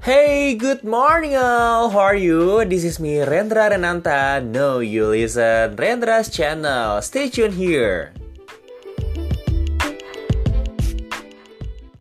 Hey, good morning all. How are you? This is me Rendra Renanta. No, you listen Rendra's channel. Stay tuned here.